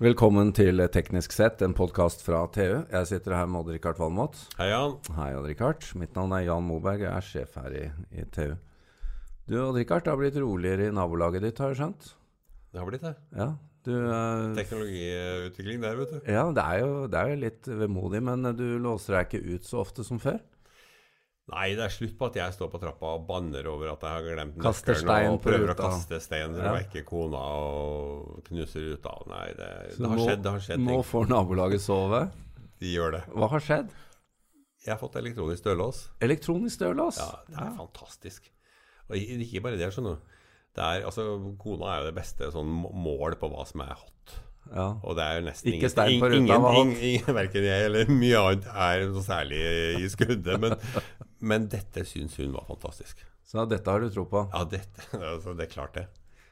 Velkommen til Teknisk sett, en podkast fra TU. Jeg sitter her med Odd-Rikard Valmot. Hei, Jan. Hei, Odd-Rikard. Mitt navn er Jan Moberg, jeg er sjef her i, i TU. Du, Odd-Rikard, det har blitt roligere i nabolaget ditt, har jeg skjønt? Det har blitt det. Ja, du uh, Teknologiutvikling der, vet du. Ja, det er, jo, det er jo litt vemodig, men du låser deg ikke ut så ofte som før? Nei, det er slutt på at jeg står på trappa og banner over at jeg har glemt nøkkelen og prøver å kaste stein for Ja. å vekke kona og knuser ruta. Nei, det, det har nå- skjedd, det har skjedd Nå ting. får nabolaget sove. De gjør det. Hva har skjedd? Jeg har fått elektronisk dørlås. Elektronisk dørlås? Ja, det er fantastisk. Og ikke bare det, skjønner du. Det er, altså, kona er jo det beste sånn mål på hva som er hot. Ja. Og det er jo nesten Ikke ingen, var ingen, ingen, Verken jeg eller mye annet er noe særlig i skuddet. Men, men dette syns hun var fantastisk. Så dette har du tro på? Ja, dette, altså, det er klart det.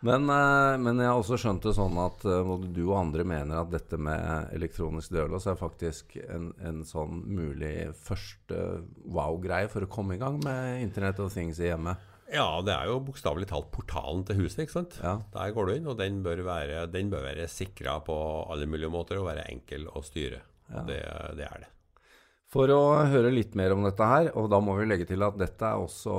Men, eh, men jeg har også skjønt det sånn at eh, både du og andre mener at dette med elektronisk dørlås er faktisk en, en sånn mulig første wow-greie for å komme i gang med Internett og Things i hjemmet. Ja, det er jo bokstavelig talt portalen til huset, ikke sant. Ja. Der går du inn, og den bør være, den bør være sikra på alle mulige måter og være enkel å styre. Ja. Det, det er det. For å høre litt mer om dette her, og da må vi legge til at dette er også,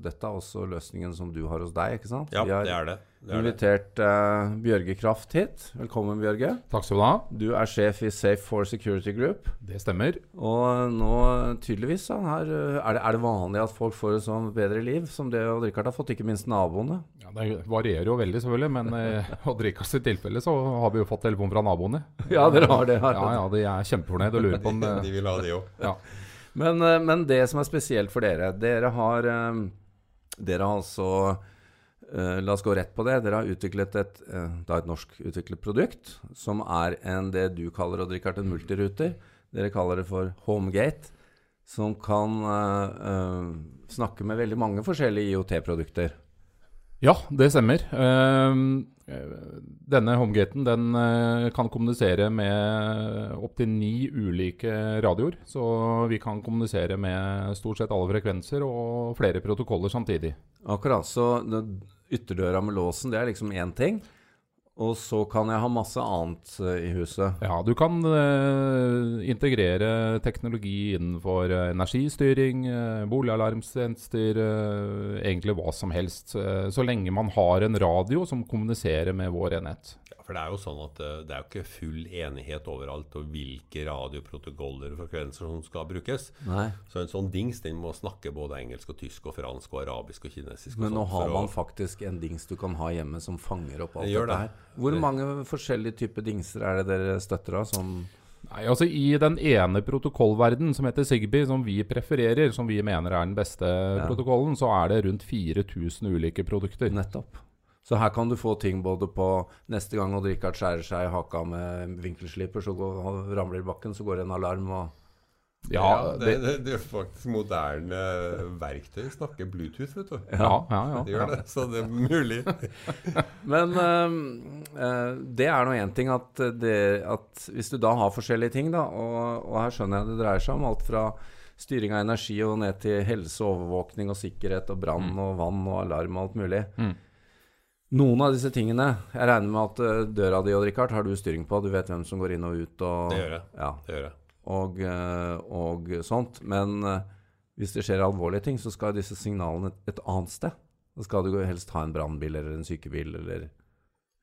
dette er også løsningen som du har hos deg, ikke sant? Ja, har det er det. Er invitert uh, Bjørge Kraft hit. Velkommen, Bjørge. Takk skal du ha. Du er sjef i Safe for Security Group. Det stemmer. Og nå tydeligvis så her, eh, er, det, er det vanlig at folk får et sånn bedre liv som det Odd Rikard har fått, ikke minst naboene? Ja, det varierer jo veldig, selvfølgelig, men i Odd Rikards tilfelle så har vi jo fått telefon fra naboene. Ja, dere har det. Her. Ja, ja, de er kjempefornøyde og lurer på om De, de vil ha det òg. ja. Men, eh, men det som er spesielt for dere Dere har eh, Dere har altså eh, La oss gå rett på det. Dere har utviklet et, eh, et norsk utviklet produkt som er en, det du kaller og drikker, en multiruter. Dere kaller det for Homegate. Som kan uh, eh, snakke med veldig mange forskjellige IOT-produkter. Ja, det stemmer. Ehm, eh, denne homegaten den eh, kan kommunisere med opptil ni ulike radioer. Så vi kan kommunisere med stort sett alle frekvenser og flere protokoller samtidig. Akkurat. Så ytterdøra med låsen, det er liksom én ting. Og så kan jeg ha masse annet eh, i huset. Ja, du kan uh, integrere teknologi innenfor eh, energistyring, uh, boligalarmtjenester, uh, egentlig hva som helst. så lenge man har en radio som kommuniserer med vår enhet. Ja, for det er jo sånn at det er jo ikke full enighet overalt om hvilke radioprotokoller og frekvenser som skal brukes. Nei. Så en sånn dings den må snakke både engelsk og tysk og fransk og arabisk og kinesisk. og Men nå har man å- faktisk en dings du kan ha hjemme som fanger opp alt Det dette her. Hvor mange forskjellige typer dingser er det dere støtter av? Som Nei, altså I den ene protokollverden som heter Zigbee, som vi prefererer, som vi mener er den beste protokollen, så er det rundt 4000 ulike produkter. nettopp. Så her kan du få ting både på neste gang Odd Rikard skjærer seg i haka med vinkelsliper, så går, ramler i bakken, så går det en alarm og Ja, det, det, det er faktisk moderne verktøy snakker Bluetooth, vet du. ja, ja, ja, Det gjør det, så det er mulig. Men øh, det er nå én ting at, det, at hvis du da har forskjellige ting, da, og, og her skjønner jeg det dreier seg om alt fra styring av energi og ned til helse, overvåkning og sikkerhet og brann og vann og alarm og alt mulig. Mm. Noen av disse tingene Jeg regner med at øh, døra di og Richard, har du styring på. Du vet hvem som går inn og ut og Det gjør jeg. Ja, Det gjør jeg. Og, øh, og sånt. Men øh, hvis det skjer alvorlige ting, så skal disse signalene et, et annet sted. Da skal du helst ha en brannbil eller en sykebil eller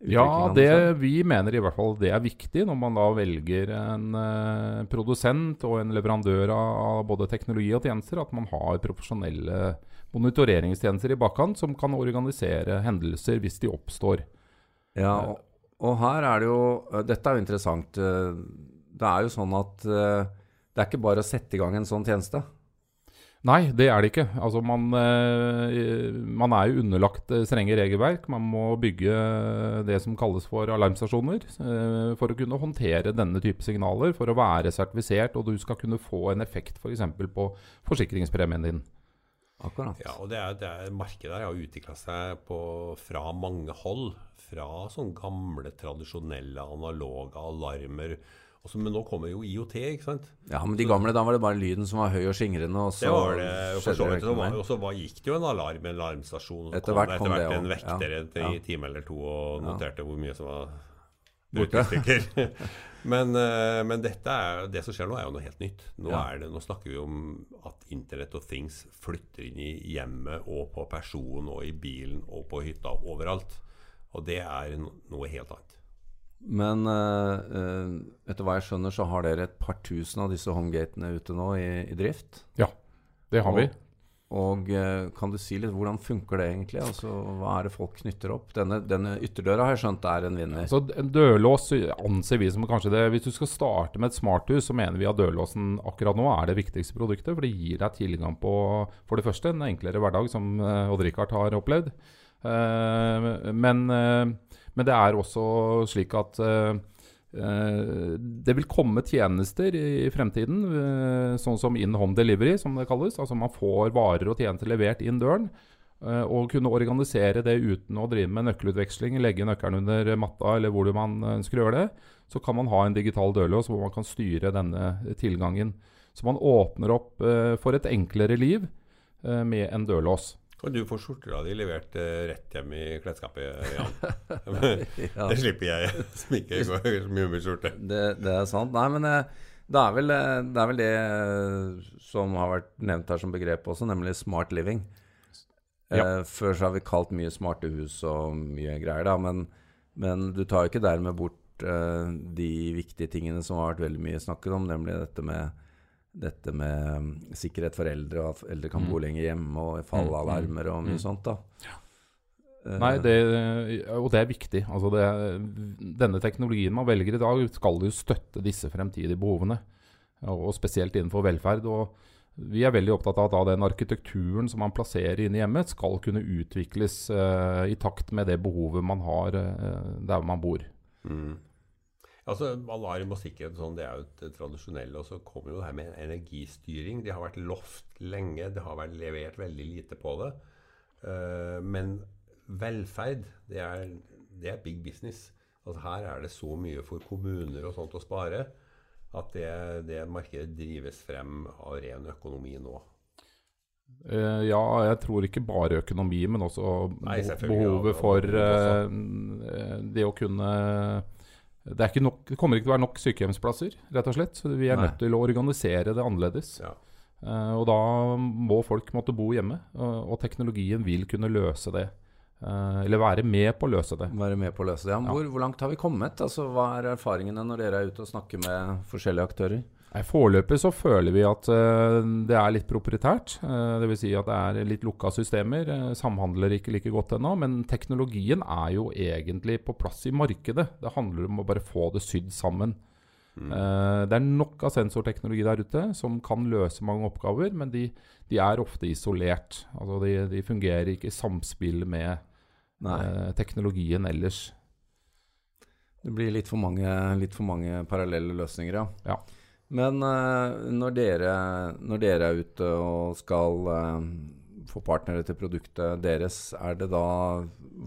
Ja, det, vi mener i hvert fall det er viktig når man da velger en eh, produsent og en leverandør av både teknologi og tjenester, at man har profesjonelle monitoreringstjenester i bakkant som kan organisere hendelser hvis de oppstår. Ja, og, og her er det jo øh, Dette er jo interessant. øh, Det er jo sånn at uh, det er ikke bare å sette i gang en sånn tjeneste. Nei, det er det ikke. Altså man, eh, man er jo underlagt eh, strenge regelverk. Man må bygge det som kalles for alarmstasjoner for å kunne håndtere denne type signaler, for å være sertifisert, og du skal kunne få en effekt f.eks. For på forsikringspremien din. Akkurat. Ja, og det er, det er, markedet her har utvikla seg på, fra mange hold. Fra sånne gamle, tradisjonelle, analoge alarmer. Og så- men nå kommer jo IOT, ikke sant? Ja, men de gamle, da var det bare lyden som var høy og skingrende, og så Det var det. for så vidt. Og så var- gikk det jo en alarm, en alarmstasjon. og etter Etter kom hvert det etter hvert en også, vekter ja. en time eller to og noterte hvor mye som var Borte. men, eh, men dette er, det som skjer nå, er jo noe helt nytt. Nå, Ja. er det, nå snakker vi om at Internett og Things flytter inn i hjemmet og på personen og i bilen og på hytta overalt. Og det er noe helt annet. Men eh, eh, etter hva jeg skjønner, så har dere et par tusen av disse homegatene ute nå i, i drift. Det har vi. Og eh, kan du si litt hvordan funker det egentlig? Altså, Hva er det folk knytter opp? Denne, denne ytterdøra har jeg skjønt er en vinner. Så en dørlås anser vi som kanskje det Hvis du skal starte med et smarthus, så mener vi at dørlåsen akkurat nå er det viktigste produktet. For det gir deg tilgang på for det første en enklere hverdag, som Odd-Rikard har opplevd. Men, men det er også slik at eh, eh, det vil komme tjenester i, fremtiden, eh, sånn som in home delivery, som det kalles. Altså man får varer og tjenester levert inn døren. Og kunne organisere det uten å drive med nøkkelutveksling, legge nøkkelen under matta eller hvor man ønsker å gjøre det. Så kan man ha en digital dørlås hvor man kan styre denne tilgangen. Så man åpner opp for et enklere liv med en dørlås. Og du får skjorta di levert eh, rett hjem i klesskapet, Jan. Ja. Det slipper jeg, som ikke går så mye med skjorte. Det, det er sant. Nei, men eh, det er vel eh, det, er vel det eh, som har vært nevnt her som begrep også, nemlig smart living. Ja. Eh, før så har vi kalt mye smarte hus og mye greier, da, men, men du tar jo ikke dermed bort eh, de viktige tingene som har vært veldig mye snakket om, nemlig dette med dette med mm, sikkerhet for eldre, og at eldre kan bo Mm. lenger hjemme, og fallalarmer og mye Mm. sånt. da. Ja. Nei, det, og det er viktig. Altså det, denne teknologien man velger i dag, skal jo støtte disse fremtidige behovene. Og spesielt innenfor velferd. Og vi er veldig opptatt av at den arkitekturen som man plasserer inne i hjemmet, skal kunne utvikles eh, i takt med det behovet man har eh, der man bor. Mm. Altså, Alarm og sikkerhet og sånn, det er jo det tradisjonelle. Og så kommer jo det her med energistyring. Det har vært lovt lenge. Det har vært levert veldig lite på det. Eh, men velferd, det er, det er big business. Altså Her er det så mye for kommuner og sånt å spare at det, det markedet drives frem av ren økonomi nå. Uh, ja, jeg tror ikke bare økonomi, men også Nei, behovet for eh, det å kunne det, er ikke nok, det kommer ikke til å være nok sykehjemsplasser, rett og slett. Så vi er Nei. nødt til å organisere det annerledes. Ja. Uh, og da må folk måtte bo hjemme, og, og teknologien vil kunne løse det. Uh, eller være med på å løse det. Være med på å løse det. Ja. hvor, hvor langt har vi kommet? Altså, Hva er erfaringene når dere er ute og snakker med forskjellige aktører? Nei, Foreløpig så føler vi at uh, det er litt proprietært. Uh, Dvs. Si at det er litt lukka systemer. Uh, samhandler ikke like godt ennå. Men teknologien er jo egentlig på plass i markedet. Det handler om å bare få det sydd sammen. Mm. Uh, det er nok av sensorteknologi der ute som kan løse mange oppgaver, men de, de er ofte isolert. Altså de, de fungerer ikke i samspill med eh, teknologien ellers. Det blir litt for mange, litt for mange parallelle løsninger, ja. Ja. Men eh, når, dere, når dere er ute og skal eh, få partnere til produktet deres, er det da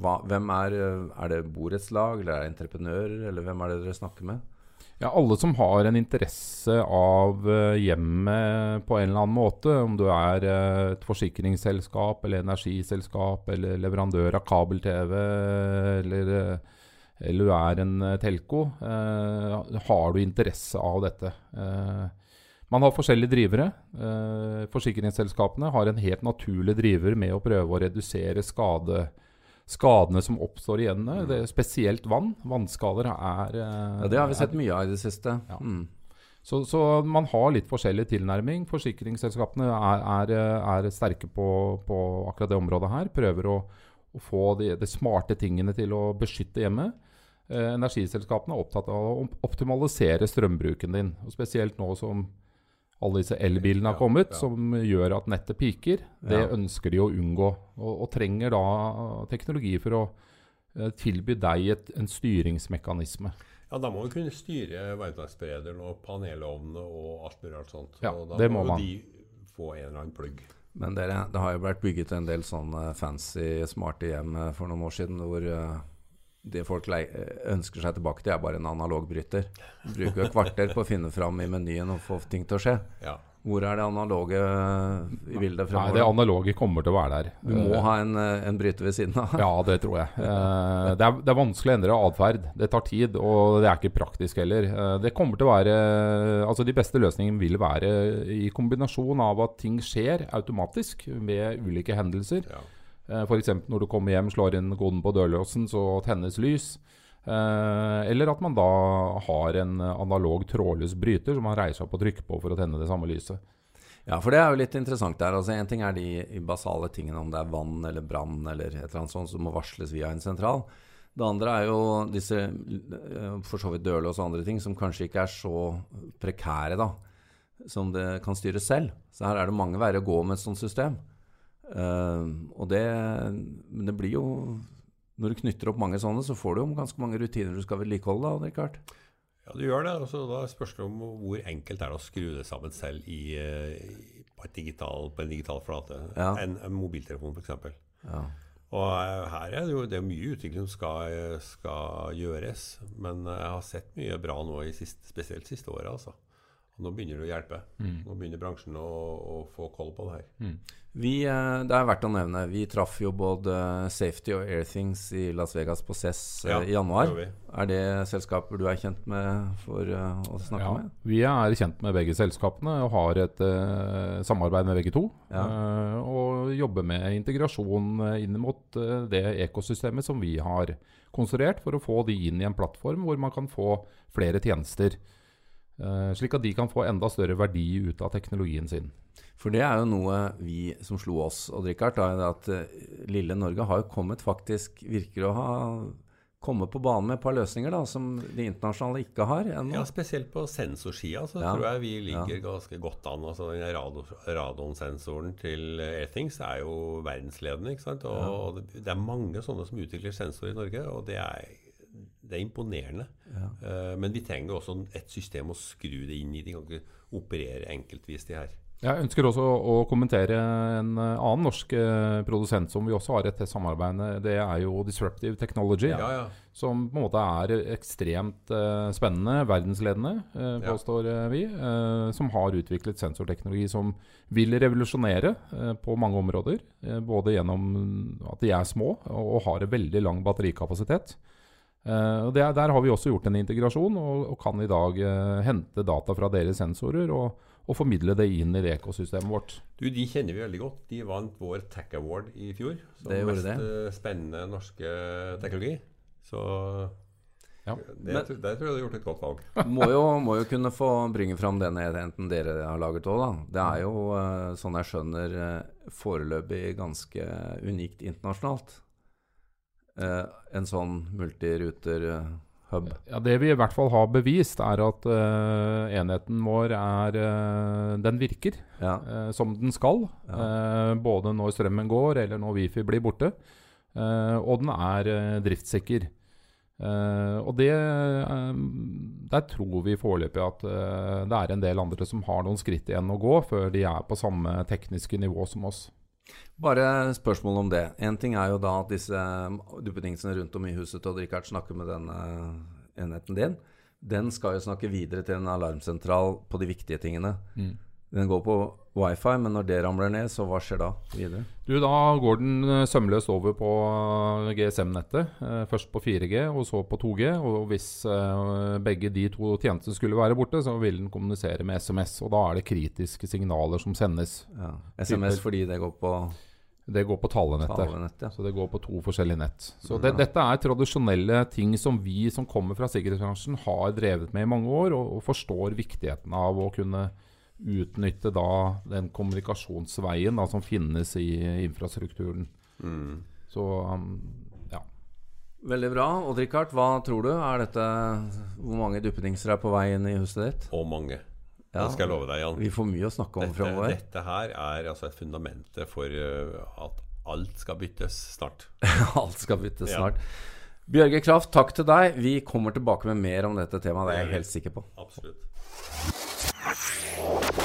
hva, Hvem er Er det borettslag, eller er det entreprenører, eller hvem er det dere snakker med? Ja, alle som har en interesse av eh, hjemmet på en eller annen måte, om du er et forsikringsselskap eller energiselskap eller leverandør av kabel-TV eller, eller du er en telko, telco, eh, har du interesse av dette. Eh, man har forskjellige drivere. Eh, forsikringsselskapene har en helt naturlig driver med å prøve å redusere skade, skadene som oppstår i. Det er Spesielt vann. Vannskader er eh, Ja, Det har vi sett mye av i det siste. Ja. Mm. så, så man har litt forskjellig tilnærming. Forsikringsselskapene er, er, er sterke på, på akkurat det området her. Prøver å, å få de, de smarte tingene til å beskytte hjemmet. Eh, energiselskapene er opptatt av å optimalisere strømbruken din. Og spesielt nå som alle disse elbilene har kommet, ja. som gjør at nettet piker. Det Ja. ønsker de å unngå, og, og trenger da teknologi for å eh, tilby deg et, en styringsmekanisme. Ja, da må vi kunne styre varmtvannsberederen og panelovnene og alt mulig alt sånt. Ja, og da det må må man. de få en eller annen plugg. Men dere, det har jo vært bygget en del sånne fancy, smarte hjem eh, for noen år siden hvor det folk eh, ønsker seg tilbake til, er bare en analogbryter. Bruker et kvarter på å finne fram i menyen og få ting til å skje. Ja. Hvor er det analoge eh, i bildet Nei, det analoge kommer til å være der. Du må ha en, eh, en bryter ved siden av. Ja, det tror jeg. Eh, det, er, det er vanskelig å endre atferd. Det tar tid, og det er ikke praktisk heller. Det kommer til å være Altså, de beste løsningene vil være i kombinasjon av at ting skjer automatisk ved ulike hendelser. Ja. Eh, F.eks. når du kommer hjem, slår inn koden på dørlåsen, så tennes lys. Eh, eller at man da har en analog trådløs bryter som man reiser opp og trykker på for å tenne det samme lyset. Ja, for det er jo litt interessant der. Altså, en ting er de basale tingene, om det er vann eller brann eller et eller annet sånt som må varsles via en sentral. Det andre er jo disse eh, for så vidt dørlås og andre ting som kanskje ikke er så prekære, da. Som det kan styres selv. Så her er det mange veier å gå med et sånt system. Eh, og det Men det blir jo Når du knytter opp mange sånne, så får du jo ganske mange rutiner du skal vedlikeholde, da, klart. Ja, du gjør det. Altså, Da spørs det om hvor enkelt er det å skru det sammen selv i, eh, i, på, et digital, på en digital flate. Ja. En, en mobiltelefon, f.eks. Ja. Og eh, her er det jo det er mye utvikling som skal, eh, skal gjøres. Men eh, jeg har sett mye bra nå, i sist, spesielt siste året. altså. Nå begynner det å hjelpe. Nå begynner bransjen å, å få koll på det her. Vi, eh, det er verdt å nevne, vi traff jo både Safety og Airthings i Las Vegas på CES eh, Ja, i januar. det. Er det selskaper du er kjent med for eh, å snakke Ja, med? vi er kjent med begge selskapene og har et uh, samarbeid med begge to. Ja. Uh, og jobber med integrasjon eh, inn mot uh, det ekosystemet som vi har konstruert, for å få de inn i en plattform hvor man kan få flere tjenester. Eh, slik at de kan få enda større verdi ut av teknologien sin. For det er jo noe vi som slo oss, og Richard, da, er at eh, lille Norge har jo kommet faktisk Virker å ha kommet på banen med et par løsninger da, som de internasjonale ikke har ennå. Ja, Spesielt på sensorsida så Ja. tror jeg vi ligger ganske godt an. altså den radio, Radonsensoren til Airthings er jo verdensledende. ikke sant? Og, og det, det er mange sånne som utvikler sensorer i Norge, og det er, det er imponerende. Eh, men vi trenger også et system å skru det inn i. De kan ikke operere enkeltvis, de her. Jeg ønsker også å kommentere en eh, annen norsk eh, produsent som vi også har et tett samarbeid med. Det er jo Disruptive Technology. Ja, ja. Som på en måte er ekstremt spennende, verdensledende, Ja. påstår vi. som har utviklet sensorteknologi som vil revolusjonere på mange områder. både gjennom at de er små og har en veldig lang batterikapasitet. Eh, og det, er- Der har vi også gjort en integrasjon, og, og kan i dag eh, hente data fra deres sensorer og, og formidle det inn i det ekosystemet vårt. Du, De kjenner vi veldig godt. De vant vår Tech Award i fjor. Som Det mest det. eh, spennende norske teknologi. Så Ja. det, Men- der tror jeg du har gjort et godt valg. må, jo, må jo kunne få bringe fram den enheten dere har laget òg, da. Det er jo, sånn jeg skjønner, foreløpig ganske unikt internasjonalt. Eh, en sånn multiruter-hub. Ja, Det vi i hvert fall har bevist, er at eh, enheten vår er eh, Den virker Ja. eh, som den skal. eh, både når strømmen går, eller når wifi blir borte. Eh, og den er eh, driftssikker. Uh, og det uh, Der tror vi foreløpig at uh, det er en del andre som har noen skritt igjen å gå før de er på samme tekniske nivå som oss. Bare spørsmål om det. En ting er jo da at disse duppedingsene rundt om i huset til Richard snakker med denne enheten din. Den skal jo snakke videre til en alarmsentral på de viktige tingene. Den går på wifi, men når det ramler ned, så hva skjer da videre? Du, Da går den eh, sømløst over på eh, GSM-nettet. eh, Først på 4G, og så på 2G. Og hvis begge de to tjenestene skulle være borte, så vil den kommunisere med SMS. Og da er det kritiske signaler som sendes. Ja. SMS fordi det går på Det går på talenettet. talenettet ja. Så det går på to forskjellige nett. Så det, dette er tradisjonelle ting som vi som kommer fra sikkerhetsbransjen har drevet med i mange år, og, og forstår viktigheten av å kunne utnytte da den kommunikasjonsveien da, som finnes i infrastrukturen. Så um, ja. Veldig bra. Odd Rikard, hva tror du? Er dette Hvor mange duppedingser er på vei inn i huset ditt? Og mange. Ja. Det skal jeg love deg, Jan. Vi får mye å snakke om Dette, fremover. dette her er altså et fundamentet for uh, at alt skal byttes snart. Alt skal byttes Ja. snart. Bjørge Kraft, takk til deg. Vi kommer tilbake med mer om dette temaet, det er jeg helt sikker på. Absolutt. you